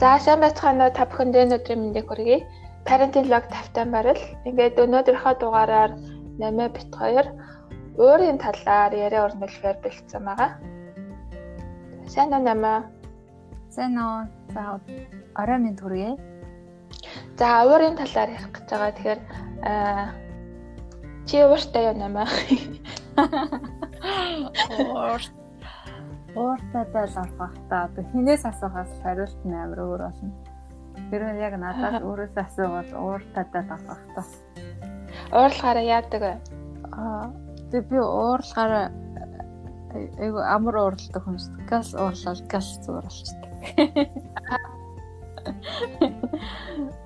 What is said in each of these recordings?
За сайн байцгаана уу та бүхэнд өнөөдрийн мэндийг хүргэе. Parenting log тавтан барил. Ингээд өнөөдрийнхөө дугаараар 8 бит 2 өөрийн талаар яриа өрнүүлэхээр бэлдсэн байгаа. Сайн уу 8? Сайн уу. За орой минь хүргэе. За өөрийн талаар ярих гэж байгаа. Тэгэхээр чи ууртай юу 8? Уурт ууртайдаа л авах та одоо хинээс асуухаас хариулт нь амар өөр болно. Тэр нь яг надад өөрөөс асуувал ууртайдаа л авах та. Уурлахаараа яадаг вэ? Аа тэг би уурлахаараа айгу амар уурладаг хүн шүү. Газ уурлал газ зүгээр болчихдээ.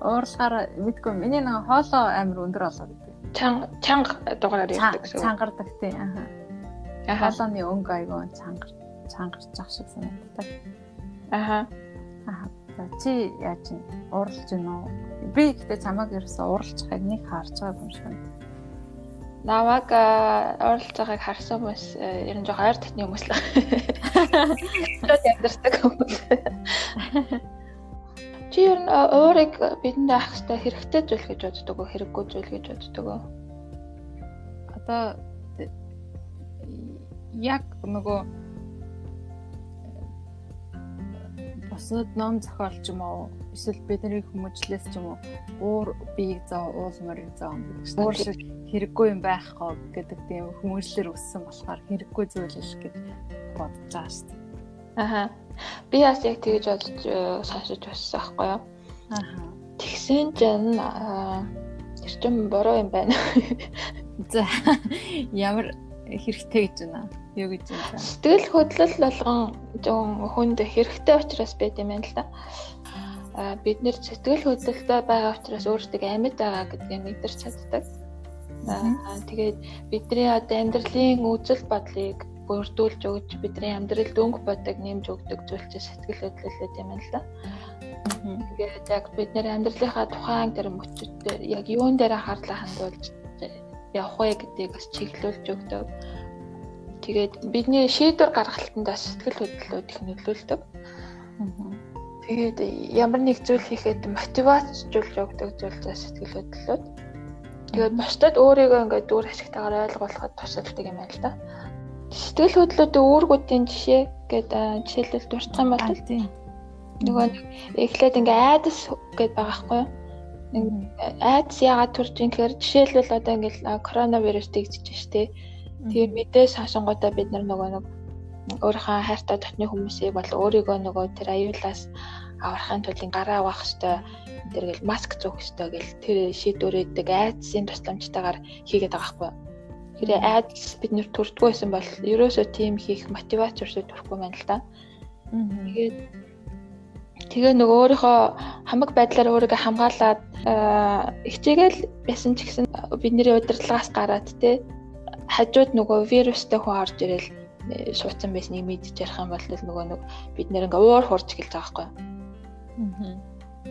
Уурлахаараа мэдгүй миний нэг хоолоо амар өндөр болоод идэв. Чанга чанга дугаараар ярьдаг гэсэн. Чангардаг тийм аа. Хоолооны өнгө айгу чангардаг цангарч ах шиг санагддаг. Аха. Аа. За чи яаж чинь уралж гин үү? Би гэхдээ чамаг ерөөсө уралж байгааг нэг харж байгааг юм шиг байна. Намаг уралж байгааг харсан хүмүүс ер нь жоо ойр татны хүмүүс л. Чод амьдэрдэг хүмүүс. Чи ер нь өөрийг бидэнд авах хэрэгтэй хэрэгтэй зүйл гэж боддог уу? Хэрэггүй зүйл гэж боддог уу? Одоо яг нөгөө бусад ном зохиолч юм уу эсвэл бидний хүмүүжлээс ч юм уу уур биеийг зав уулмаар зав гэдэг. Уур шиг хэрэггүй юм байхгүй гэдэг тийм хүмүүжлэр өссөн болохоор хэрэггүй зүйл л гэж бодож байгаа шүү дээ. Аха. Би бас яг тэгэж бодож э, сонсож бассан байхгүй юу? Аха. Тэгсэн чинь тэр чин буруу юм байна. За ямар хэрэгтэй гэж байна. Юу гэж байна? Сэтгэл хөдлөл болгон зөв хүнд хэрэгтэй учраас байт юм байна л да. А бид нэр сэтгэл хөдлөлтөй байгаа учраас өөрсдөө амьд байгаа гэдгийг мэдэрч чаддаг. Аа тэгээд бидний одоо амьдралын үзэл бодлыг бүрдүүлж өгч бидний амьдралд өнгө бодог нэмж өгдөг зүйл чинь сэтгэл хөдлөлөд юм л да. Тэгээд яг бид нэр амьдралынхаа тухайн тэр мөчөд дээр яг юун дээр анхаарлаа хандуулж явах вэ гэдгийг бас чиглүүлж өгдөг. Тэгээд бидний шийдвэр гаргалтанд бас сэтгэл хөдлөлөд их нөлөөлдөг. Тэгээд ямар нэг зүйл хийхэд мотивацжуулж өгдөг зүйл зэ сэтгэл хөдлөлөд. Тэгээд бусдад өөрийгөө ингээд дүр ашигтайгаар ойлгуулахад тусалдаг юм байна л да. Сэтгэл хөдлөлтийн үүргүүдийн жишээ гэдэг жишээлбэл дуртай юм бол нөгөө эхлээд ингээ айдас гэдээ байгаа байхгүй юу? Айдас яагаад төрж юм гэхээр жишээлбэл одоо ингээл коронавирус тэгжиж штэ. Тэгээ мэдээ шашингуудаа бид нар нөгөө нэг өөрийнхөө хайртай дотны хүмүүсийг бол өөрийгөө нөгөө тэр аюулаас аврахын тулд гараа авах хэвээр тэргээл маск зөөх хэвээр гэл тэр шийдвэрээдэг айдсын тусламжтайгаар хийгээд байгаа байхгүй. Тэр айдс бид нэр төрдгөө байсан бол ерөөсөө тийм хийх мотивац өрсөд төрөхгүй байна л да. Тэгээд тэгээ нөгөө өөрийнхөө хамаг байдлаар өөрийгөө хамгаалаад хичээгээл байсан ч гэсэн бидний удирдлагаас гараад те хажууд нөгөө вирустай хүн орж ирэл э, суудсан байсныг мэдж ярих юм бол нөгөө нэг бид нэр ингээ уур хурж гэлж байгаа байхгүй.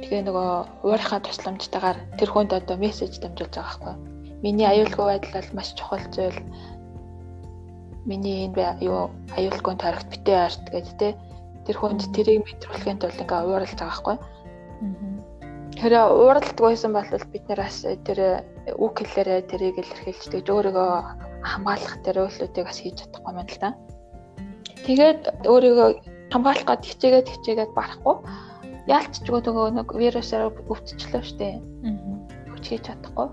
Тэгээ нөгөө уурынхаа тусламжтайгаар тэр хүнд одоо мессеж дамжуулж байгаа байхгүй. Миний аюулгүй байдал бол маш чухал зүйл. Миний энэ юу аюулгүй тарихт битээ арт гэж те тэр хүнд тэрийг мэдрүүлэхийн тулд ингээ ууралж байгаа. Аа Тэр ууралдаггүйсэн бол бид нэр бас тэр үг хэлээрээ тэрийг илэрхийлж тэгж өөрийгөө хамгаалах тэр үйлдэлүүдийг бас хийж чадахгүй юм л да. Тэгээд өөрийгөө хамгаалах гад хичээгээд хичээгээд барахгүй яалтчгүй нөгөө нэг вирусаар өвдчихлөө штэ. Хүч хийж чадахгүй.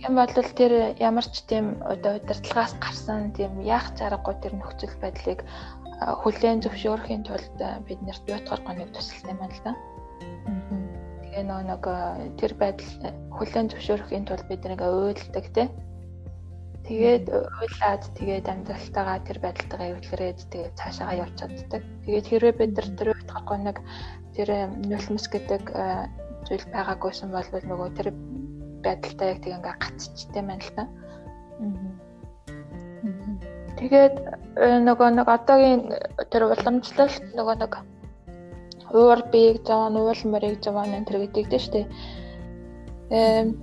Тэгэх юм бол тэр ямар ч тийм одоо удирдлагаас гарсан тийм яах чаргагүй тэр нөхцөл байдлыг хүлээн зөвшөөрөхийн тулд бид нэрт ятгаар гоныг тусалсан юм байна л да. Аа Тэгээ нөө нэг тэр байдал хүлэн зөвшөөрөхийн тулд бид нэг уйлдаг тий. Тэгээд уйлаад тэгээд амьдралтайгаа тэр байдалтайгаа эвлэрээд тэгээд цаашаа явж чаддаг. Тэгээд хэрвээ бид нар тэр гарахгүй нэг тэр нулимс гэдэг зүйл байгаагүйсэн бол нөгөө тэр байдалтай яг тэг ингээ гацчтэй байна л та. Тэгээд нөгөө нэг одоогийн тэр уламжлалт нөгөө нэг уур биеийг зовоон, уул морийг зовоон энэ төр гэдэг дээ шүү дээ.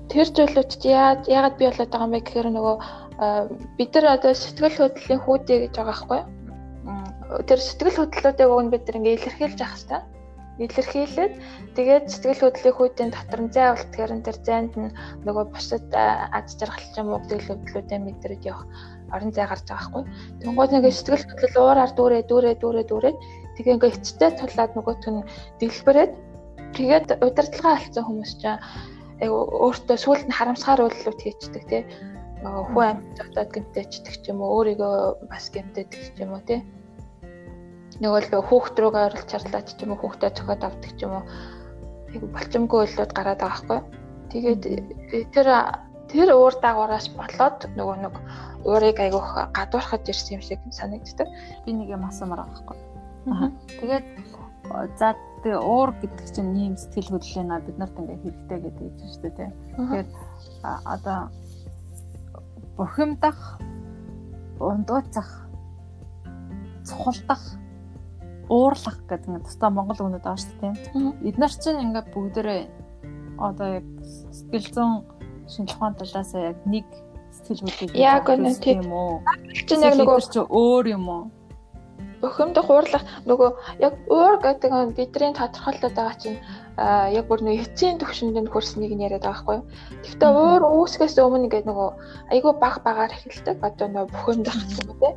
Тэр зүйлүүд яагаад яагаад би болоод байгаа юм бэ гэхээр нөгөө бид нар одоо сэтгэл хөдлөлийн хүүдээ гэж байгаа байхгүй юу? Тэр сэтгэл хөдлөлүүдийг уг нь бид ингээ илэрхийлж явах хэрэгтэй. илэрхийлээд тэгээд сэтгэл хөдлөлийн хүйтийн дотор нь зай болтгоор энэ төр зайд нь нөгөө бусад аз жаргал юм уу сэтгэл хөдлөлүүдээ мэдрэж явах орон зай гарч байгаа байхгүй. Тэнгууд нэг сэтгэл хөдлөл уураар дүүрээ дүүрээ дүүрээ дүүрээд тэгээ ингээ эцтэй тулаад нөгөөт нь дэлбэрээд. Тэгээд удирдлагаа алдсан хүмүүс чинь өөртөө сүулт нь харамсгаар үйлдэлүүд хийчихдэг тий. Хүү амьд дотоод гэмтээчдэг ч юм уу өөрийгөө бас гэмтээдэг ч юм уу тий. Нөгөө л хүүхд рүүгээ оролж чарлаач ч юм уу хүүхдээ зөхиод авдаг ч юм уу. Тэг болчмгүй үйлдэлүүд гараад байгаа байхгүй. Тэгээд тэр тэр уур дагавараас болоод нөгөө нэг уурыг айгуух гадуурхад ирсэн юм шиг санагддаг. Би нэг юм асуумаар байхгүй тэгээд за тэгээ уур гэдэг чинь ийм сэтгэл хөдлөлийн бид нарт ингээ хэрэгтэй гэдэг юм шүү дээ тий тэгээд одоо бухимдах, ундууцах, цухалдах, уурлах гэдэг нэг тусдаа монгол үгнүүд байгаа шүү дээ. Эднэр чинь ингээд бүгдээрээ одоо яг сэтгэл зүйн шинжилгээ талаас яг нэг сэтгэл хөдлөлийг яг үнэ тийм үү. Чинь яг нөгөө чи өөр юм уу? Бухимдах, уурлах нөгөө яг уур гэдэг нь бидний тодорхойлоод байгаа чинь а яг бүр нэг эцсийн төвшөнд нь хөрснийг нь яриад байгаа байхгүй. Гэхдээ өөр үүсгээс өмнө ингээд нөгөө айгүй баг багаар эхэлдэг. Одоо нөгөө бухимдах гэх юм те.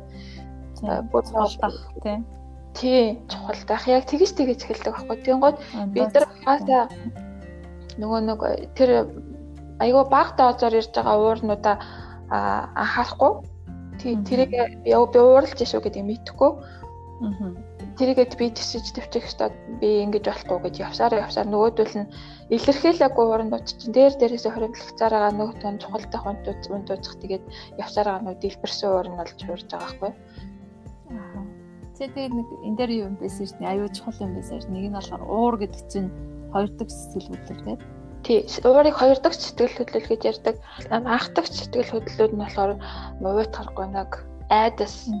Бүр чухалдах тий. Тий, чухалдах. Яг тэгэж тэгэж эхэлдэг байхгүй. Тэнгууд бид нар хаасаа нөгөө нэг тэр айгүй баг доозоор ирж байгаа уурнуудаа анхаарахгүй. Тэрийг би уурлж шүү гэдэг мэдхгүй. Аа тэрийгэд би тисэж төвчих ёстой. Би ингэж болохгүй гэж явсаар явсаар нөгөөдөл нь илэрхийлээгүй урандууд чинь дээр дээрээсээ хоримтлагдсаар байгаа нөгөө тон чухалтай хүнтүүд үндүүцэх тэгээд явсаар байгаа нөгөө дэлбэрсэн уурн болж хуурж байгаа байхгүй. Тэгээд нэг энэ дээр юу юм байсан шин аюу чухал юм байсан шин нэг нь болохоор уур гэдэг чинь хоёр дахь сэтгэл хөдлөл тийм Тий, уурыг хоёр дахь сэтгэл хөдлөл гэж ярьдаг. Анх дахь сэтгэл хөдлөлүүд нь болохоор мувит гарахгүй нэг айдас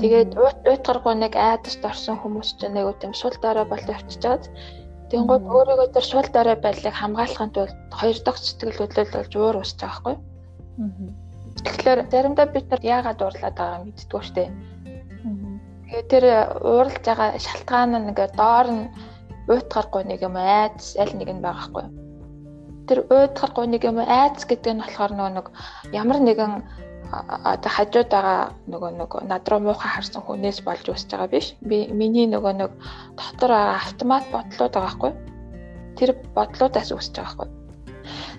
Тэгээд уйтгаргүй нэг айдасд орсон хүмүүс ч нэг үт юм сул дараа болоо явчихад Тэнгууд өөрийгөө тэр сул дараа байдлыг хамгаалахын тулд хоёр дахь сэтгэл хөдлөл болж уур усж байгаа хгүй. Тэгэхээр заримдаа бид нар яагаад уурлаад байгааг мэддэггүй штэ. Тэгээд тэр уурлж байгаа шалтгаан нь ингээ доор нь уйтгаргүй нэг юм айдас аль нэг нь байгаа хгүй. Тэр уйтгаргүй нэг юм айдас гэдэг нь болохоор нэг ямар нэгэн одоо хажууд байгаа нөгөө нөгөө над руу муухай харсан хүнээс болж үүсэж байгаа биш. Би миний нөгөө нэг дотор автомат бодлууд байгаа хгүй. Тэр бодлуудаас үүсэж байгаа хгүй.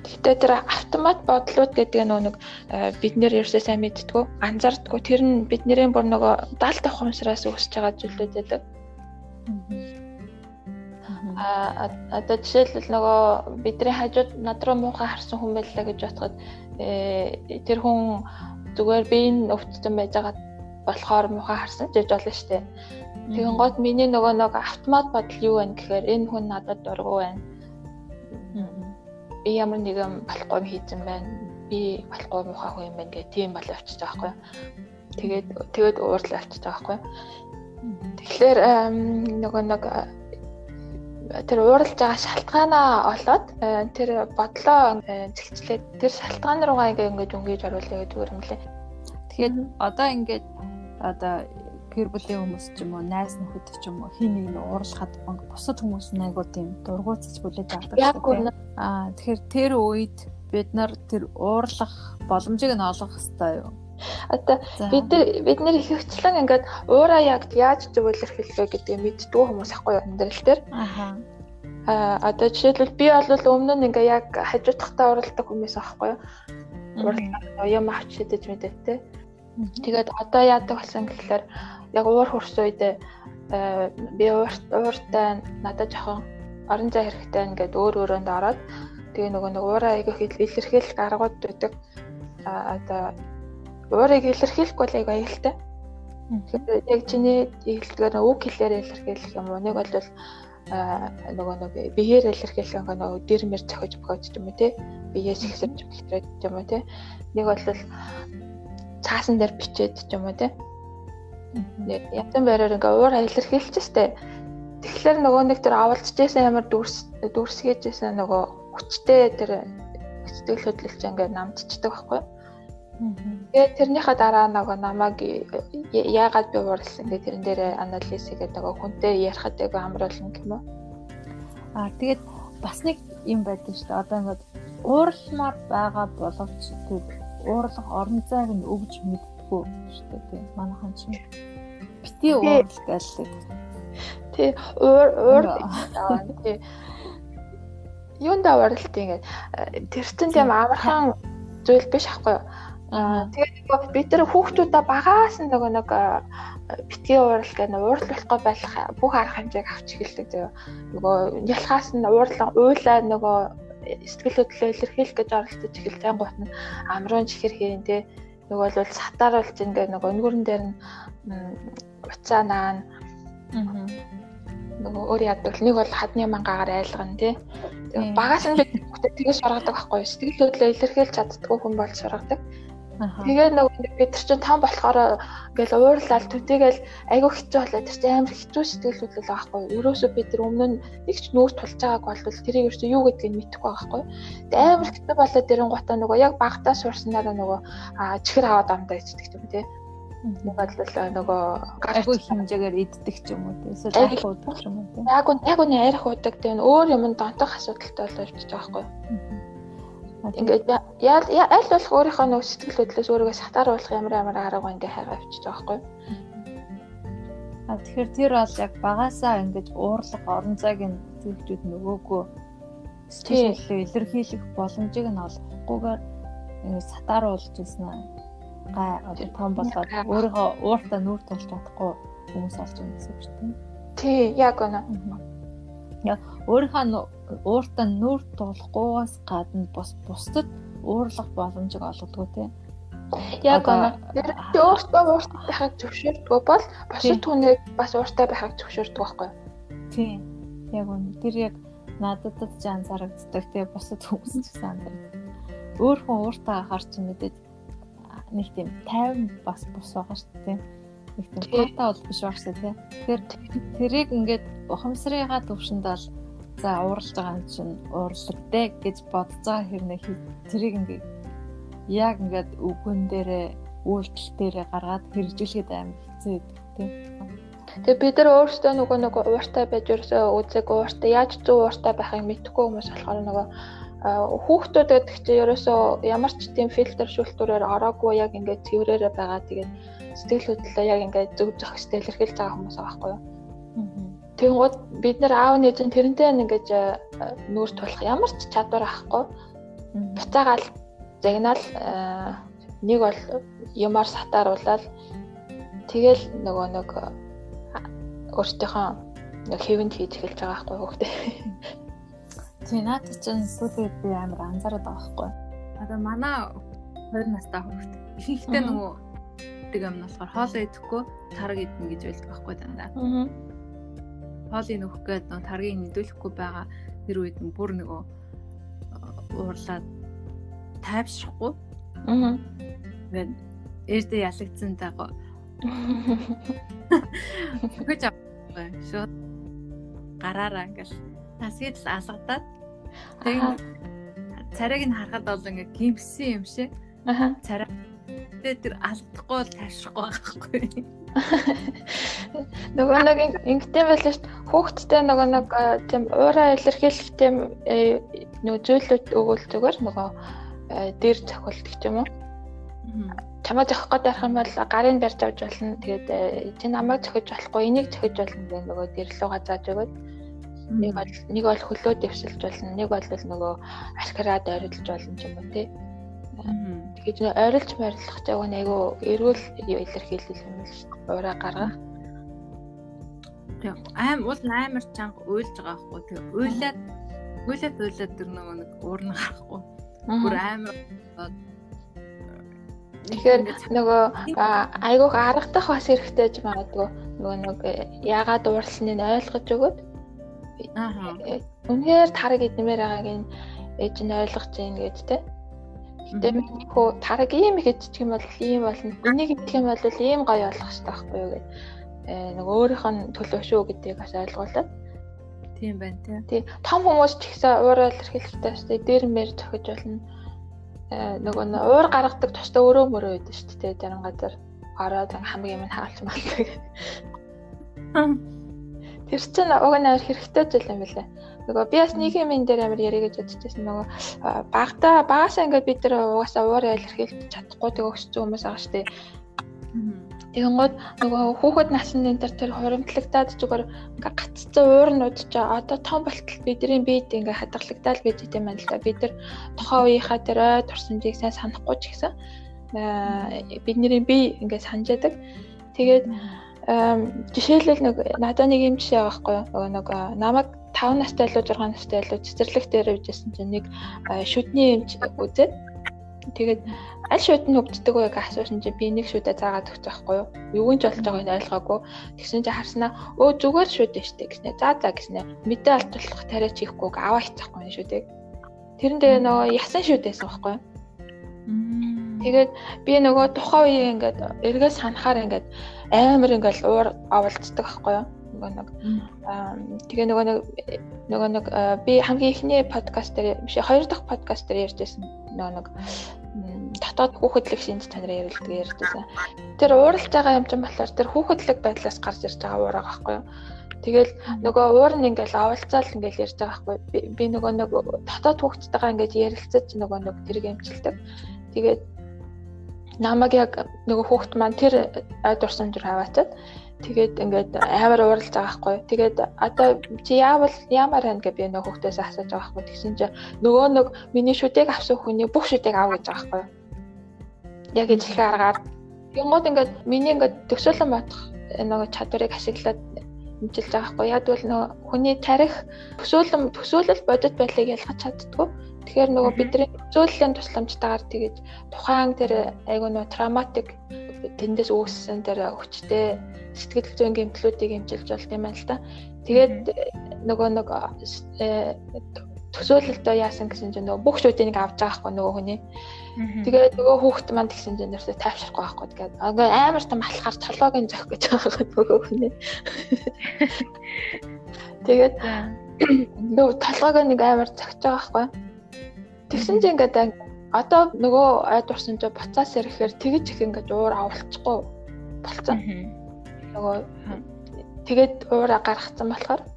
Гэхдээ тэр автомат бодлууд гэдэг нь нэг бид нэр ерөөсөө сайн мэдтгүү, анзаардггүй. Тэр нь бидний бүр нөгөө даалт ухамсараас үүсэж байгаа зүйлүүд байдаг. Аа одоо жишээлбэл нөгөө бидний хажууд над руу муухай харсан хүн байлаа гэж бодоход э, тэр хүн зүгээр би энэ өвдсөн байж байгаа болохоор муухай харсан гэж болно шүү дээ. Тэгэн гот миний нөгөө нэг автомат бодол юу вэ гэхээр энэ хүн надад дургу байна. Би ямар нэгэн болохгүй хийсэн байна. Би болохгүй муухай хүн юм байна гэх тийм бол явчихж байгаа байхгүй. Тэгээд тэгээд уурлал явчихж байгаа байхгүй. Тэгэхээр нөгөө нэг тэр ууралж байгаа шалтгаанаа олоод э, тэр бодлоо зэгцлээд тэр шалтгаан руугаа ингээ ингээд өнгөж оруулъя гэдэг юм лээ. Тэгэхээр одоо ингээд одоо гэр бүлийн хүмүүс ч юм уу, найз нөхөд ч юм уу хин нэг нь уурлахад бусад хүмүүс найгуу тийм дургуутсаж бүлээд байгаа. Аа тэгэхээр тэр үед бид нар тэр уурлах боломжийг нь олох хэрэгтэй юу? Одоо бид бид нэр их хвчлэн ингээд уураа яг яаж зөвлөх хэлвэ гэдгийг мэддгүй хүмүүс ахгүй юу амьдрал дээр. Аа одоо жишээлбэл би бол өмнө нь ингээ яг хажуудахтаа уралдаг хүмүүс аахгүй юу? Уралдаг юм авч шидэж мэдээ те. Тэгээд одоо яадаг болсон гэхэлэр яг уур хурс үед би уурт ууртай надад жоохон орон зай хэрэгтэй ингээд өөр өөрөнд ороод тэгээ нөгөө нэг уураа айгүйх илэрхийлэх аргууд байдаг. А одоо уурыг илэрхийлэхгүй л аяга аюултай. Тэгэхээр яг чиний хэлдгээр үг хэлээр илэрхийлэх юм уу? Нэг бол нөгөө нэг биеэр илэрхийлэх нөгөө дэрмэр цохиж бохож юм уу те? Биеэс ихсэж бэлтрээд юм уу те? Нэг бол цаасан дээр бичээд юм уу те? Ятан байраар ингээ уур илэрхийлж штэ. Тэгэхээр нөгөө нэг тэр авалцжсэн ямар дүрс дүрсгийжсэн нөгөө хүчтэй тэр сэтгэл хөдлөлч ингээ намдчихдаг байхгүй юу? Тэгээд тэрнийхээ дараа нөгөө намайг яагаад би уурлсан гэх тэрэн дээр анализ хийгээд нөгөө хүнтэй ярихад яг амруулна уу. Аа тэгээд бас нэг юм байдаг шүү дээ. Одоо ингээд ууралмаар байгаа боловч тэр уурлах орон зайг нь өгж мэддэггүй шүү дээ. Тийм манайхан чинь бити уурал гэлээ. Тий уур уур тий юунда уралт ингээд тэр чинь тийм амархан зүйл биш аахгүй юу? Аа тэгээд нөгөө бид нар хүүхдүүдээ багаас нь нөгөө нэг битгий уурал гэх нь уурлахгүй байх бүх арга хэмжээг авч эхэлдэг зөө. Нөгөө ялхаас нь уурлаа уйлаа нөгөө сэтгэл хөдлөлөө илэрхийлэх гэж оролдож эхэлсэн гут нь амрын чихэр хийн тэ нөгөө бол сатааруулж ингээ нөгөө өнгөрөн дээр нь уцаа наан нөгөө өөр яадаг нэг бол хадны мангаагаар айлгана тий. Багаас нь бид тэгээс сургадаг байхгүй сэтгэл хөдлөлөө илэрхийлж чаддгүй хүн бол сургадаг Тэгээ нөгөө бид нар чинь том болохоор ингээл уурлал төдийгээл айгүй хэцүү болоод тэр чинь амар хэцүү сэтгэл хөдлөл байхгүй. Ерөөсөө бид нар өмнө нь нэг ч нүүр тулж байгааг бол тэрийг ерөөсөө юу гэдгийг мэдэхгүй байхгүй. Тэгээ амар хэцүү болоод дэрэн гутаа нөгөө яг багтаа сурсанараа нөгөө чихэр аваад амдаа ичдэг юм тий. Нэг бол нөгөө гаргүй хэмжээгээр иддэг ч юм уу тий. Эсвэл арих уудаг ч юм уу тий. Яг нь яг нь арих уудаг тий. Өөр юм донтох асуудалтай болоо явчих байгаа байхгүй. Ингээд яа аль болох өөрийнхөө нөх сэтгэл хөдлөөс өөрийгөө сатааруулах ямар ямар арга ингээ хайгаа авчиж байгаа байхгүй. А тэгэхээр тэр бол яг багасаа ингэж уурлах орон зайг нь зөвхөн нөгөөгөө сэтгэл хөдлөлөө илэрхийлэх боломжийг нь олохгүйгээр ингэ сатааруулж ирсэн аа. Гай одоо том болоод өөрийгөө ууртаа нүүр тулж чадахгүй хүмүүс олж байна гэсэн үг шүү дээ. Тий, яг үнэ. Яа өөрийнхөө ууртаа нүүр тулахгүйгаас гадна бус бусдад уурлах боломжийг олгодог тийм. Яг оноо. Тэр өөртөө ууртай байхыг зөвшөөрдөг бол бусад хүнийг бас ууртай байхыг зөвшөөрдөг байхгүй юу? Тийм. Яг үнэ. Тэр яг надад ч анзаарагддаг тийм бусад хүмүүс ч гэсэн анзаардаг. Өөр хүн ууртай хахаар ч мэдээд нэг тийм тайван бас бус байгаа шүү дээ нэг тийм таатай бол биш баг шүү тий. Тэгэхээр тэрийг ингээд ухамсарынхаа төвшөнд бол за уурлж байгаа юм чинь уурлагдээ гэж бодцоо хэрнээ тэрийг ингээд яг ингээд үгэн дээрээ үйлдэл дээрээ гаргаад хэрэгжүүлэхэд амар хэцүү байдаг тий. Тэгээ бид нар өөрсдөө нөгөө нөгөө ууртай байж ерөөсөө үзэг ууртай яаж зөв ууртай байхыг мэдэхгүй хүмүүс болохоор нөгөө хүүхдүүд гэдэг чинь ерөөсөө ямар ч тийм фильтр шүүлтүүрээр ороогүй яг ингээд цэврээрээ байгаа тэгээд сэтгэл хөдлөлөө яг ингээд зөв зохистой илэрхийлж байгаа хүмүүс байгаа байхгүй юу. Тэнгууд бид нар аав нээж тэрнтэй ингээд э, нүүр тулах ямар ч чадвар авахгүй. Буцаагаал загнаал э, нэг бол юмар сатааруулаад тэгэл нөгөө нэг өөртөөхөө нэг хэвэнд хийж эхэлж байгаа байхгүй хүүхдээ. Тийм надад ч сүүлийн би амар анзаараад байгаа байхгүй. Одоо манай 20 настай хүүхд ихэнхдээ нөгөө иддэг юм нь болохоор хоол идэхгүй тараг идэнэ гэж байлдаг байхгүй дандаа. Аа. Хоолыг нөхөх гээд нөө таргийг нэдүүлэхгүй байгаа тэр үед нь бүр нөгөө уурлаад тайвшрахгүй. Аа. Ингээд ээждээ ялагдсан даа. Хөөж авахгүй шууд гараараа ингээл насгийд л алгадаад тэгээд царайг нь харахад бол ингээ гимсэн юм шиг. Аха. Царай Гэтэ тэр алдахгүй бол тайвшрахгүй байхгүй. Нөгөө нэг ингэтэй байлаа шүү. Хүүхдтэй нөгөө нэг тийм уураа илэрхийлэх тийм э, нөгөө зүйлүүд өгвөл зүгээр нөгөө э, дээр зохиолдог юм уу? Чамаа зохих гэдэг юм бол гарын барьж авч болно. Тэгээд э, чи намайг зохиж болохгүй, энийг зохиж болно гэх нөгөө дээр лугаа зааж өгöd. Нэг бол нэг бол хөлөө дэвсэлж болно. Нэг бол нөгөө архираад ойрлож болно юм уу тий. Тэгэхээр ойрлж морилох яг нь айгүй эрүүл илэрхийлэл юм л шүү дээ. Ураа гаргах. Тийм. Аим уул амар чанга уйлж байгаа байхгүй. Тэгээ уйлаад уйлаад уйлаад тэр нөгөө нэг уурна гарахгүй. Бүр амар Тэгэхээр нөгөө айгуух аргадах бас хэрэгтэй гэж магадгүй. Нөгөө нэг яагаад уурлсныг ойлгож өгöd. Аа. Үнэхээр тараг идмээр байгааг нь ээж нь ойлгож जैन гэж те. Гэтэ хөө тараг ийм их идчих юм бол ийм болно. Энийг идэх юм бол ийм гоё болох хэрэгтэй байхгүй юу гэд. Э нэг өөрийнх нь төлөө шүү гэдгийг бас ойлгуулад. Тийм байна тий. Тий. Том хүмүүс ч ихсэн уурал эрхлэхтэй шүү дээ. Дээр мэр зохиж болно. Э нөгөө нь уур гаргадаг тустай өрөө мөрөө байдаг шүү дээ. Газар ороод хамгийн юм хаалж малдаг. Тэр чинь уг нь амар хэрэгтэй зүйл юм билээ. Нөгөө би бас нэг юм энэ дээр амар яриа гэж бодчихсон нөгөө багтаа багасаа ингээд бид нар угаасаа уураа илэрхийлж чадахгүй тэгээ өссөн хүмүүс байгаа шүү дээ. Тэгэнгүүт нөгөө хүүхэд насны энэ төр тэр хуримтлагтаад зүгээр ингээ гаццсан уурнууд ч одоо том болтол бидний биед ингээ хадгалагдаад байж идэм байна л да. Бид нар тухайн үеийнхаа тэр ой турсамжийг сайн санахгүй ч гэсэн бидний бие ингээ санаж яадаг. Тэгээд жишээлбэл нэг надад нэг юм жишээ байгаа байхгүй юу? Нэг намайг 5 настай илүү 6 настай илүү цэцэрлэг дээр явжсэн чинь нэг шүдний эмч үзээд тэгээд аль шууд нь хөгждөг вэ гэж асуусан чинь би нэг шүдэ заагаад өгч байхгүй юу. Юу ч болж байгааг нь ойлгоогүй. Тэгсэн чинь харснаа өө зүгээр шүдэ штэ гэснэ. За за гэснэ. Мэдээ алдуулах тариач хийхгүй аваа хийчихгүй шүдэг. Тэрэн дээр нөгөө ясан шүдээсэн байхгүй юу. Тэгээд би нөгөө тухайн үеийн ингээд эргээс ханахаар ингээд амар ингээд уур авалцдаг байхгүй юу нөгөө нэг тэгээ нөгөө нэг нөгөө нэг би хамгийн ихний подкаст дээр биш хоёр дахь подкаст дээр ярьжсэн нөгөө нэг дотоод хүүхэдлэг шинж чанарын ярилдаг ярьжсэн. Тэр ууралж байгаа юм чинь болохоор тэр хүүхэдлэг байдлаас гарч ирж байгаа уур байгаа байхгүй юу? Тэгэл нөгөө уур нь ингээл авалцаал ингээл ярьж байгаа байхгүй би нөгөө нэг дотоод хүүхдтэйгээ ингээд ярилцаж нөгөө нэг тэрэг эмчилдэг. Тэгээд намайг яг нөгөө хүүхд маань тэр айд урсан зүр хаваачаад тэгээд ингээд амар ууралж байгаа байхгүй. Тэгээд одоо чи яавал ямар байна гэж би нөгөө хүүхдээс асууж байгаа байхгүй. Тэгсэн чинь нөгөө нэг миний шүдэг авсан хүний бүх шүдэг ав гэж байгаа байхгүй. Яг ижлэхэн аргаар Янгууд ингээд миний ингээд төсөөлөн бодох нөгөө чадварыг ашиглаад хэмжилж байгаа байхгүй. Яг бол нөгөө хүний тарих төсөөлөн төсөөлөл бодит байдлыг ялгаж чаддгүй. Тэгэхээр нөгөө бидний төсөөллийн тусламжтайгаар тэгэж тухайн тэр айгуу нөгөө травматик тэндээс үүссэн тэр хүчтэй сэтгэл зүйн гэмтлүүдийг эмчилж болт юм байна л да. Тэгээд нөгөө нэг э, төсөөлөлтөө яасан гэсэн чинь нөгөө бүх шүүдийг авч байгаа хгүй нөгөө хүний. Тэгээд нөгөө хүүхэд маань тэгсэн чинь нэрсээ тайвшрахгүй байхгүй тэгээд ингээ амар том алхаар нь зөх гэж байгаа нөгөө хүний. Тэгээд нөгөө толгойг нэг амар зохиж байгаа байхгүй. Тэгсэн чинь ингээд одоо нөгөө айд урсан ч буцаас ирэхээр тэгэж их ингээд уур авалцахгүй болцсон. Нөгөө тэгээд уура гаргацсан болохоор.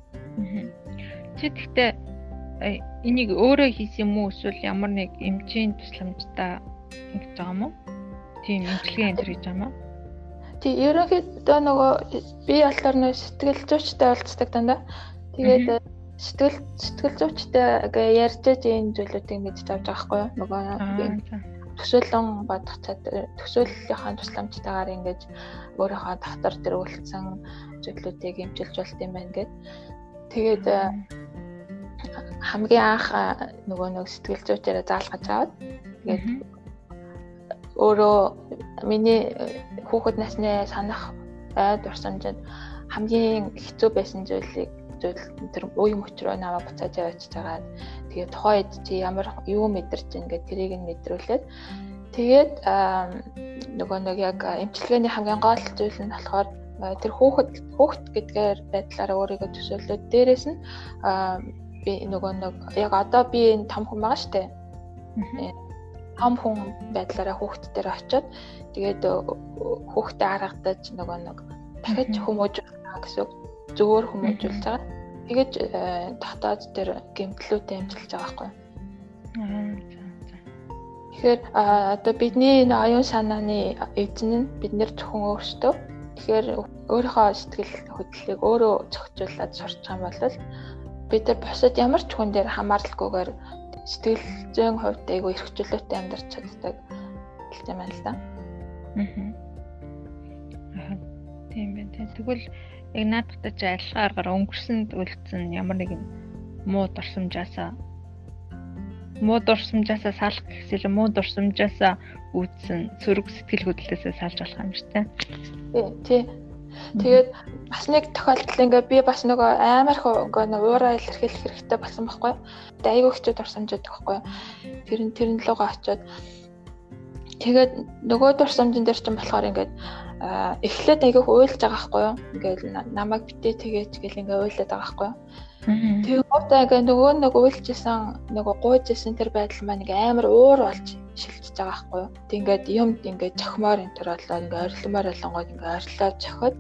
Чи тэгтээ энийг өөрөө хийсэн юм уу эсвэл ямар нэг эмчийн тусламжтай ингэж байгаа юм уу? Тийм эмчилгээ энэ төр гэж байгаа юм уу? Тий, ерөнхийдөө нөгөө би болохоор нөгөө сэтгэл зүйчтэй уулздаг дандаа. Тэгээд сэтгэл сэтгэл зүйчтэй ярьж энэ зүйлүүдийг мэдж авч байгаа хгүй юу нөгөө төсөөлөн бодох чадвар төсөөллийнхаа тусламжтайгаар ингэж өөрийнхөө дотор дээр үлдсэн зүйлүүдийг эмчилж болт юм байна гэд тэгээд э, хамгийн анх нөгөө нэг сэтгэл зүйчээрээ заалгаж аваад тэгээд өөрөө миний э, хүүхэд насны санах айд урсамжид хамгийн хэцүү байсан зүйлийг зүйл тэр ууй мөчрөө наваа буцааж явуулж байгаа. Тэгээ тухайд чи ямар юу мэдэрч ин гэдэг тэрийг нь мэдрүүлээд тэгээд нөгөө нэг яг эмчилгээний хамгийн гол зүйл нь болохоор тэр хүүхэд хүүхэд гэдгээр байдлаараа өөрийгөө төсөөлөд дээрэс нь би нөгөө нэг яг одоо би энэ том хүн байгаа штэ. Том хүн байдлаараа хүүхэд дээр очиод тэгээд хүүхдэд харагдаж нөгөө нэг дахиж хүмүүжүүлэх гэсэн зөвөр хүмүүжүүлж байгаа. Тэгэж э, дотоод тэр гэмтлүүтэй амжилж байгаа байхгүй. Тэгэхээр одоо бидний оюун санааны эзэн нь бид нэр зөвхөн өөрсдөө тэгэхээр өөрийнхөө сэтгэл хөдлөлийг өөрөө зохицуулаад сурч байгаа юм бол бид нар бусад ямар ч хүн дээр хамаарлахгүйгээр сэтгэл зүйн хувьд айгүй эрх чөлөөтэй амьдарч чаддаг хэлж юм байна л да. Аа. Тийм байна. Тэгвэл яг наадахтай чи алхаа аргаар өнгөрсөнд үлдсэн ямар нэгэн муу дурсамжаасаа муу дурсамжаасаа салах гэсэл муу дурсамжаасаа үүдсэн сөрөг сэтгэл хөдлөлөөсөө салж болох юм шүү дээ. Тий. Тэгээд бас нэг тохиолдол ингээ би бас нөгөө амар их ингээ уураа илэрхийлэх хэрэгтэй болсон байхгүй. Тэгээд айгүй хэцүү дурсамжууд байхгүй. Тэр нь тэрэн лугаа очиод тэгээд нөгөө дурсамжин дээр ч юм болохоор ингээд эхлээд айгүйх уйлж байгаа байхгүй юу? Ингээл намайг битээ тэгээд гэл ингээ уйлаад байгаа байхгүй юу? Тэгээд гоотой ингээ нөгөө нэг уйлжсэн нөгөө гуйжсэн тэр байдал маань ингээ амар уур болж шилжиж байгаа байхгүй юу? Тэг ингээд юмд ингээ цохимоор энэ төр болоо ингээ орилмоор болонгод ингээ орилоо цохиод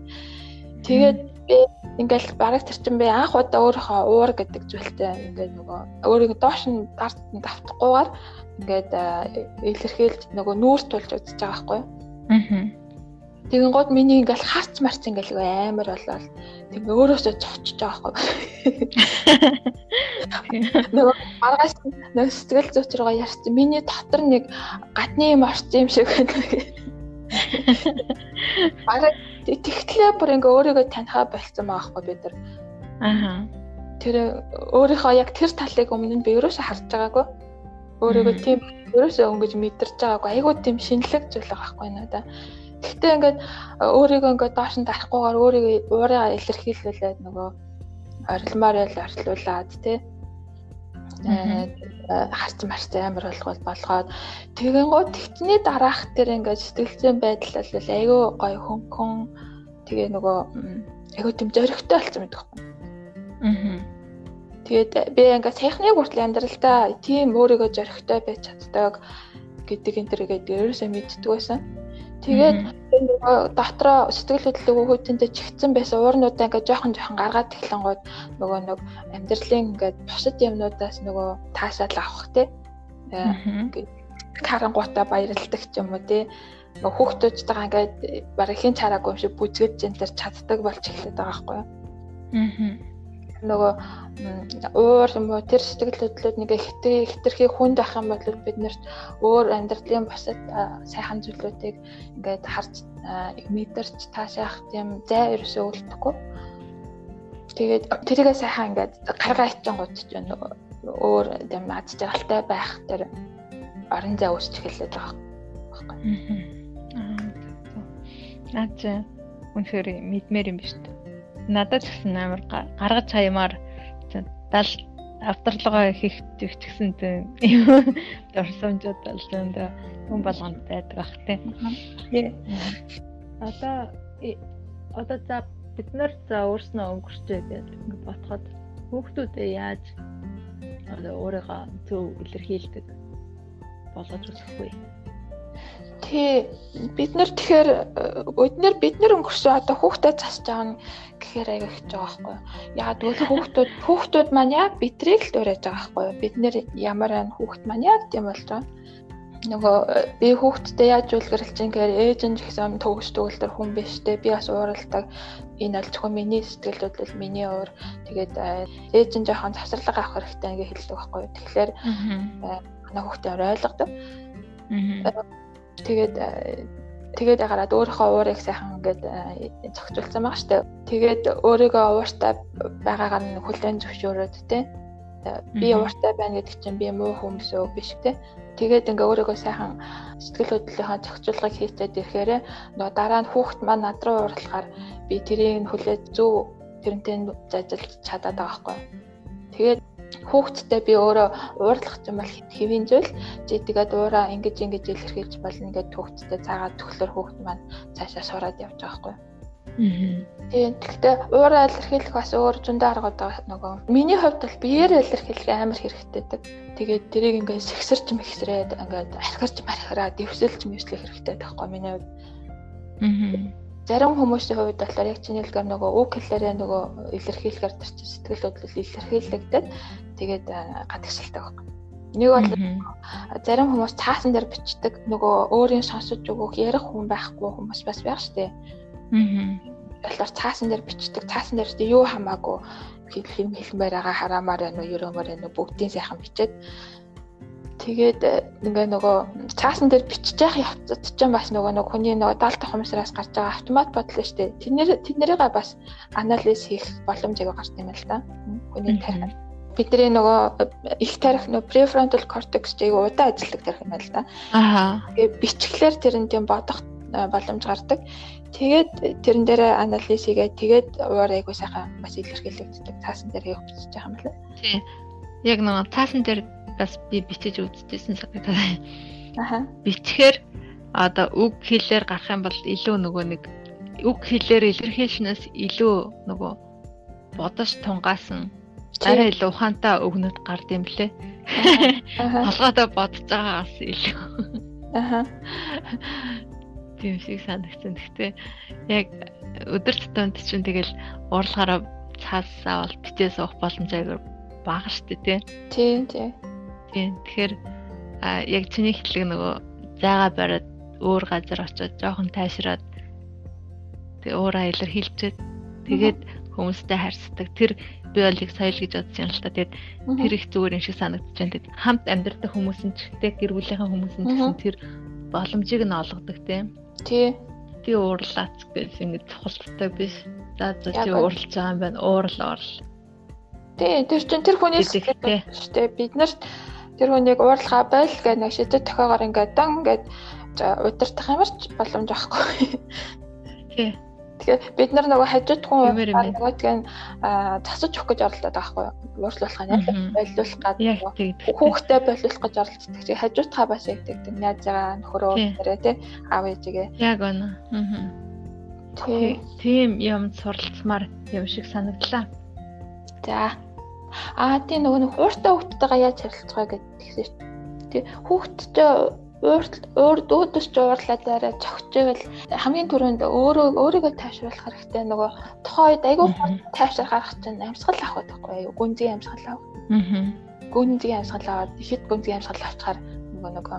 тэгээд би ингээл бараг тэрчин би анх удаа өөрийнхөө уур гэдэг зүйлтэй ингээд нөгөө өөрийгөө доош нь дард нь давтахгүйгээр ингээд илэрхийлж нөгөө нүүрт тулж үзэж байгаа байхгүй юу. Аа. Тэгэн гот миний ингээл харц марц ингээл амар болол тэг өөрөөсөө цовчж байгаа байхгүй. Нөгөө маргаас нөгөө сэтгэл зүйч рүүгээ ярьсан. Миний дотор нэг гадны юм орсон юм шиг байна. Бараг тэгтлээ бүр ингээ өөрийгөө танихаа болцсон байгаа байхгүй бид нар. Аа. Тэр өөрийнхөө яг тэр талыг өмнө нь би ерөөсөө харж байгаагүй. Өөрийгөө тийм ерөөсөө өнгөж мэдэрч байгаагүй. Айгуу тийм шинэлэг зүйл байгаа байхгүй надаа. Гэхдээ ингээд өөрийгөө ингээд доош нь дарахгүйгээр өөрийгөө уураа илэрхийлүүлээд нөгөө орилмоор ял орилуулад тий харц марц амар болгоод болгоод тэгэн гоо тэгтний дараах тэр ингээд сэтгэлзэн байдал бол айгүй гоё хөнгөн тэгээ нөгөө айгүй тийм зөрөгтэй болсон байдаг байхгүй. Аа. Тэгээд би ингээд саяхны хүртэл амьдралдаа тийм өөрийгөө зөрөгтэй байж чаддаг гэдэг энэ төр гэдэг ерөөсөө мэддэг байсан. Тэгээд дотроо сэтгэл хөдлөлөөгөө хүйтэндээ чигтсэн байсан уурнуудаа ингээд жоохон жоохон гаргаад эхлэнгууд нөгөө нэг амьдралын ингээд бусад юмнуудаас нөгөө таашаал авах те. Харангуутаа баярлдаг ч юм уу те. Нөгөө хүүхдүүдтэйгээ ингээд бараг хин чараагүй юм шиг бүзгэж зэнтэр чаддаг болж эхлэдэг байгаа байхгүй юу. Аа нөгөө уур юм уу тэр сэтгэл хөдлөлүүд нэг хэтэр хэтэрхий хүнд байх юм бол бид нарт өөр амьдралын бусад сайхан зүйлүүдийг ингээд харж мэдэрч таашаах тийм зай ерөөсөө үлдэхгүй. Тэгээд тэрийгээ сайхан ингээд гаргаа ичэнгууд ч нөгөө өөр тийм аз жаргалтай байх тэр орон зай үүсч эхэллээд байгаа байхгүй. Аа. Наач үнэхээр мэдмээр юм биш үү? Надад ч гэсэн амар гаргаж хаймаар дал авдралгаа хийх төвчгсэн тийм дурсамжууд болсон да хүн болгонд байдаг ах тийм. Одоо одоо за бид нар за өөрснөө өнгөрчөө гэдэг ингээд ботход хүүхдүүдээ яаж одоо өөрийгөө зөв илэрхийлдэг болгож үзэх вэ? Тий бид нар тэгэхээр өднөр бид нар өнгөрсөн одоо хүүхдэд засаж байгаа нь гэхээр аяга их байгаа байхгүй юу. Яагаад гэвэл хүүхдүүд хүүхдүүд маань яг бидрийг л дуурайж байгаа байхгүй юу. Бид нэр ямар ан хүүхд маань яг тийм болж байгаа. Нөгөө би хүүхдтэй яаж үлгэрэлж чинь гэхээр ээж нь гэсэн төгс төгөлтөр хүн биш те би бас ууралдаг энэ аль зөвхөн миний сэтгэл хөдлөл миний уур тэгээд ээж нь жоохон завсарлага авах хэрэгтэй ингээ хэлдэг байхгүй юу. Тэгэхээр манай хүүхдээ ойлгодог. Тэгээд тэгээд ягараад өөрийнхөө уурыг сайхан ингээд зохицуулсан байгаа штэ. Тэгээд өөрийгөө ууртай байгаагаар нь хүлээн зөвшөөрөөд те. Би ууртай байна гэдэг чинь би муу хүмүүс өө биш те. Тэгээд ингээ өөрийгөө сайхан сэтгэл хөдлөлийнхаа зохицуулгыг хийцээд ирэхээр нөгөө дараа нь хүүхэд маань над руу уурлахаар би тэрийг нь хүлээж зөв тэрнтэй зажилж чадаад байгаа байхгүй. Тэгээд хүүхдтэй би өөрөө уурлах юм бол хэвийн зүйл чи тэгээд уураа ингэж ингэж илэрхийлж болно гэдэг хүүхдтэй цаагаад төглөр хүүхд маань цаашаа сураад явж байгаа юу. Тийм. Гэхдээ уураа илэрхийлэх бас өөр зөндөө аргууд байгаа нөгөө. Миний хувьд бол биеэр илэрхийлэх амар хэрэгтэйдэг. Тэгээд тэрийг ингээд сэгсэрч мэгсрээд ингээд архирч мархираа дэвсэлж мэвслэх хэрэгтэй байхгүй миний хувьд. Аа зарим хүмүүсийн хувьд болохоор яг чиний хэлгээр нөгөө үг хэлээрээ нөгөө илэрхийлэхээр тэр чинь сэтгэл хөдлөл илэрхийлэгдээд тэгээд гадагшилтай байна. Нэг бол зарим хүмүүс цаасан дээр бичдэг нөгөө өөрийн сонсож өгөх ярих хүн байхгүй хүмүүс бас байх штеп. Аа. Тэгэхээр цаасан дээр бичдэг, цаасан дээр юу хамаагүй хэлэм хэлмээр байгаа хараамаар байна уу, ерөөмөр байна уу бүгдийн сайхан бичээд Тэгээд э, ингээ нөгөө цаасан дээр бичиж явах явцад ч бас нөгөө нэг хүний нөгөө даалт ухамсараас гарч байгаа автомат бодол шүү дээ. Тэднэр тэднэрийгээ бас анализ хийх боломж аяга гарч юм л да. Хүний тарих. Бидний нөгөө э, их тарих нөгөө prefrontal cortex аяга удаа ажилладаг тарих юм байна л да. Аа. Тэгээ бичглээр тэрэн тийм бодох э, боломж гардаг. Тэгээд тэрэн дээр анализ хийгээд тэгээд уур айгуу сайхан бас илэрхийлэгддэг. Цаасан дээр бичиж байгаа юм байна. Тий. Яг нөгөө цаасан дээр бас би бичиж үзчихсэн санагдаа. Аха. Бичгээр одоо үг хэлээр гарах юм бол илүү нөгөө нэг үг хэлээр илэрхийлснээс илүү нөгөө бодож тунгаасан арай илүү ухаантай өгнөд гард юм блэ. Толгойдоо бодож байгаагаас илүү. Аха. Тийм шиг санагдсан. Гэхдээ яг өдөр тутамд чинь тэгэл уурлахаараа цаасаа бол битээ суух боломж аяgur бага штэ тий. Тий, тий. Тий. Тэгэхээр яг чиний хэллэг нөгөө зайгаа бариад өөр газар очиод жоохон тайшраад тэгээ уураа илэрхийлчихэд тэгээд хүмүүстэй харьцдаг. Тэр би бол их соёл гэж бодож байна л та. Тэгээд тэр их зүгээр юм шиг санагдаж байна. Тэгээд хамт амьдардаг хүмүүс нь ч гэдэг гэр бүлийнхаа хүмүүс нь гэсэн тэр боломжийг нь олгодог тийм. Тий. Би уурлаач гэж ингэж цухалцдаг биш. За за чи уурлаж байгаа юм байна. Уурал уурал. Тий, тэр чин тэр хүнээс шүү дээ. Бид нарт тэр хүнийг уурлахаа байл гэх нэг шидэт тохиогоор ингээд дан ингээд удирдах ямарч боломж авахгүй. Тий. Тэгэхээр бид нар нөгөө хажууд хүн нөгөө тэгээ засаж өгөх гэж оролдоод байгаа байхгүй юу? Уурлуулах нь болиулах гад хүүхдээ болиулах гэж оролддог. Чи хажуудхаа бас яг тэгдэг. Найзгаа нөхөрөө тэрэ тий аав ээжигээ. Яг үнэ. Аа. Тийм юм суралцмаар юм шиг санагдлаа. За. Аа тийм нөгөө нэг хууртай хүүхдтэйгээ яаж харилцах вэ гэдэг. Тий хүүхдтэй уурд өөдөс ч уурлаад арай цогцойвол хамгийн түрүүнд өөрөө өөрийгөө тайвшруулах хэрэгтэй нөгөө тухайд айгүй гарах чинь амьсгал авах байхгүй юу гүнзгий амьсгал авах. Аа. Гүнзгий амьсгал аваад ихэд гүнзгий амьсгал авчихаар нөгөө нөгөө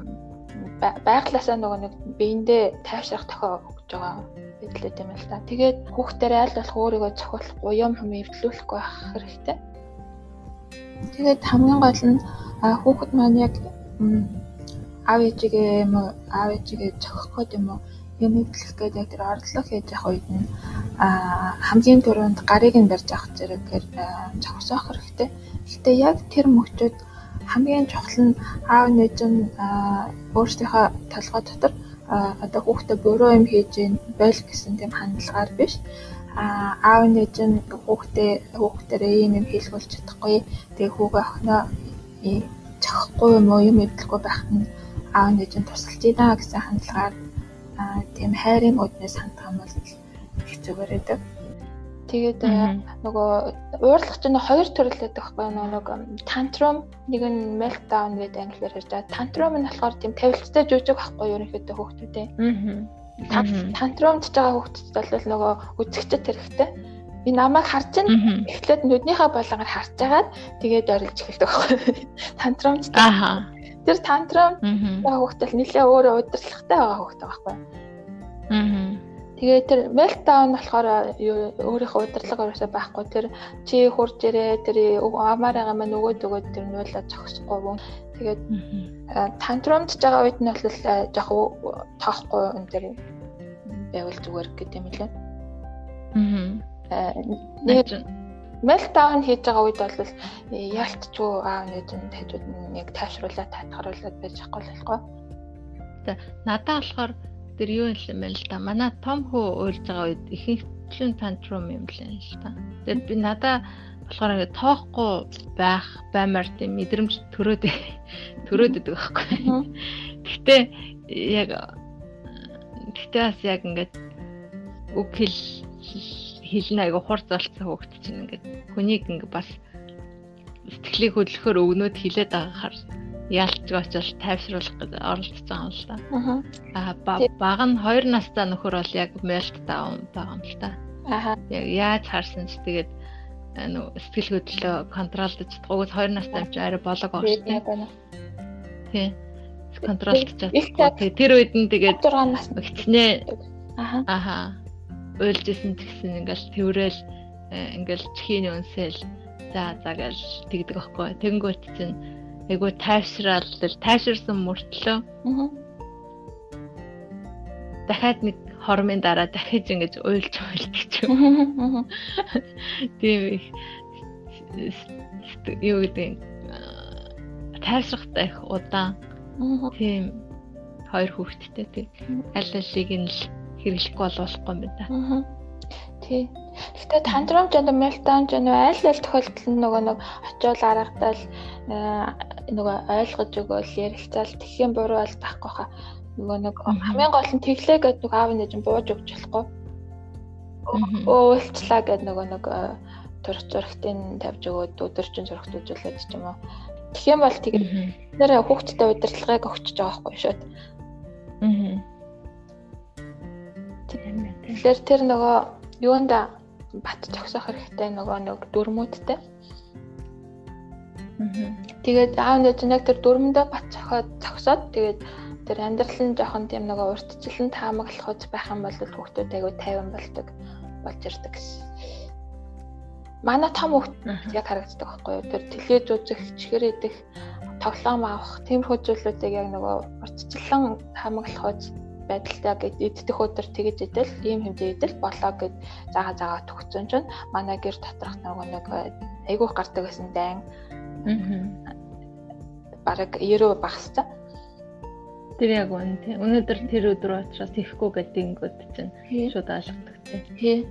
байглаасаа нөгөө нэг биендээ тайвшрах тохио өгч байгаа бидлээ юм л та. Тэгээд хүүхдээр аль болох өөрийгөө цохиулахгүй юм юм эвдлүүлэхгүй байх хэрэгтэй. Тэгээд хамгийн гол нь хүүхэд маань яг аав ээжигээ юм уу аав ээжигээ зохих гээд юм уу юм эвдлэх гээд яг тэр орлого хийж явах үед нь хамгийн түрүүнд гарыг нь барьж авах зэрэгээр зохисоох хэрэгтэй. Гэтэ яг тэр мөчүүд хамгийн чухал нь аав нээж нь өөрсдийнхөө толгой дотор одоо хүүхдээ буруу юм хийж бойл гэсэн тийм хандлагаар биш аав нээж нь хүүхдээ хүүхдэрээ ийм юм хийлгүүлж чадахгүй тэгээ хүүгээ охиноо зохихгүй юм уу юм эвдлэхгүй байх нь аав ээж нь тусалж ийна гэсэн хандлагаар тийм хайрын үднээс хандах юм бол их зүгээр байдаг. Тэгээд нөгөө уурлах чинь хоёр төрөл байдаг байхгүй нэг тантрум нэг нь meltdown гэдэг англиар ярьж байгаа. Тантрум нь болохоор тийм тавилттай жүжиг байхгүй ерөнхийдөө хүүхдүүдээ. Тантрумд байгаа хүүхдэд бол нөгөө үзэгчд хэрэгтэй. Би намайг харж ин эхлээд нүднийхээ болонгоор харж агаад тэгээд орилж эхэлдэг байхгүй. Тантрумд. Ааха Тэр тантрам хүүхдэл нэлээ өөрөө удирдлагатай байгаа хүүхдтэй байхгүй. Аа. Тэгээ тэр meltdown болохоор өөрийнхөө удирдлага өрөөсөө байхгүй. Тэр чи хурж ирээ тэр амаар байгаа маань нөгөөд өгөөд тэр нуулаа зогсохгүй. Тэгээд тантрамд байгаа үед нь бол жоох тоохгүй энэ тэр байвал зүгээр гэдэг юм лээ. Аа. Нэг meltdown хийж байгаа үед бол яалтчгүй аав нээж нь тажууд нь яг тайвшруулаад татгаруулаад байж ахгүй болохгүй. За надаа болохоор тэр юу юм бэ л да. Манай том хөө уйлж байгаа үед ихэнхлэн тантрум юм л юм л та. Тэгээд би надаа болохоор ингээд тоохгүй байх баймаар тийм мэдрэмж төрөөд төрөөд идэг байхгүй. Гэхдээ яг гэхдээ бас яг ингээд үг хэл хэлнэ айгу хур залцсан хөөхт чинь ингээд хүнийг ингээд бас сэтгэлийг хөдлөхөөр өгнөд хилээд байгаахаар яалтж очил тайвшруулах гэж байгаа юм л та. Аа баг нь 2 настай нөхөр бол яг мэлт даун байгаа юм л та. Аа яаж харсан ч тэгээд нөө сэтгэл хөдлөлөө контролдож чадахгүй 2 настай юм чи арай шүү дээ. Тий. контролдож чадахгүй. Тэр үед нь тэгээд 6 нас хичнээн. Аха. Аха уйлж исэн тэгсэн ингээл тэрэл э, ингээл чихийн өнсөл за за гэл тэгдэг аахгүй. Тэнгүүт чинь айгу тайвшраал тайширсан мөртлөө дахиад нэг хормын дараа дахиж ингэж уйлж уйлдаг ч юм. Тийм их юу гэдэг тайвшрахтай их удаан. Тийм хоёр хүүхэдтэй тийм аль алиг нь л хэрэглэхгүй болохгүй юм байна. Тий. Гэхдээ тантрум ч одоо meltdown ч нөгөө аль аль тохиолдолд нөгөө нэг очиол аргадаал нөгөө ойлгож өгөөл ярилцаал юм буруу бол тахгүй хаа. Нөгөө нэг хамгийн гол нь тэглээ гэдэг нэг аав нэж бууж өгч болохгүй. Уулчлаа гэдэг нөгөө нэг зурх зурхтын тавьж өгөөд өдөржин зурхт үзүүлээд ч юм уу. Тэгэх юм бол тэгээд нэр хүүхдтэй удирдлагыг өгч байгаа байхгүй шүүд. Аа Тэгэхээр тэр нөгөө юунда бат зогсоох хэрэгтэй нөгөө нэг дүрмүүдтэй. Тэгээд аав нь яг тэр дүрмэндээ бат зохиод зогсоод тэгээд тэр амьдрал нь жоохон тийм нөгөө уртчлан таамаглах үз байх юм бол хүүхдүүд айгүй тайван болдог болж ирдэг гэсэн. Манай том хүүхд яг харагддаг байхгүй юу? Тэр телевиз үзэх, чихэр идэх, тоглоом авах, тиймэрхүү зүйлүүдийг яг нөгөө уртчлан таамаглах үз байдалтай гэд идэх өдөр тэгэж идэл ийм хэмжээ идэл болоо гэд заага заага төгцөн чинь манай гэр доторх нөгөө нэг айгүйх гардаг гэсэн дайн аа бараг 90 багассан Тэр яг үн тий. Өнөөдөр тэр өдөр учраас ихгүй гэдэг ингүүд чинь шууд ойлгодог тий.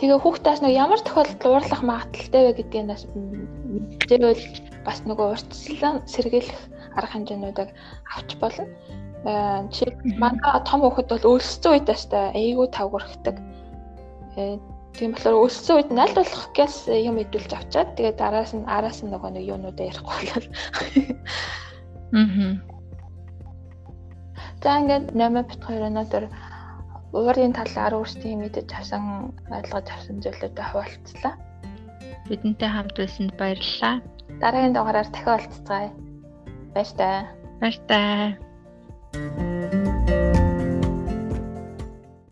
Тэгээ хүүхдээс нэг ямар тохиолдолд уурлах магадaltaй вэ гэдгийг бас мэдээвэл бас нөгөө уртслан сэргийлэх арга хэмжээнүүдийг авч болно. Чи манай том хүүхэд бол өлссөн үед тааштай айгүй тавгурхдаг. Э, тийм болохоор өлссөн үед аль болох гэс юм идүүлж авчаад тэгээд араас нь араас нь нөгөө нэг юунуудаа ярихгүй болол. Аа. За ингээд 8 бит 2 өнөөдөр уурын талаар өөрсдийн мэдэж авсан ойлгож авсан зүйлүүдэд хуваалцлаа. Бидэнтэй хамт байсанд баярлалаа. Дараагийн дугаараар дахин уулзцгаая. Баяр таа. Баяр таа.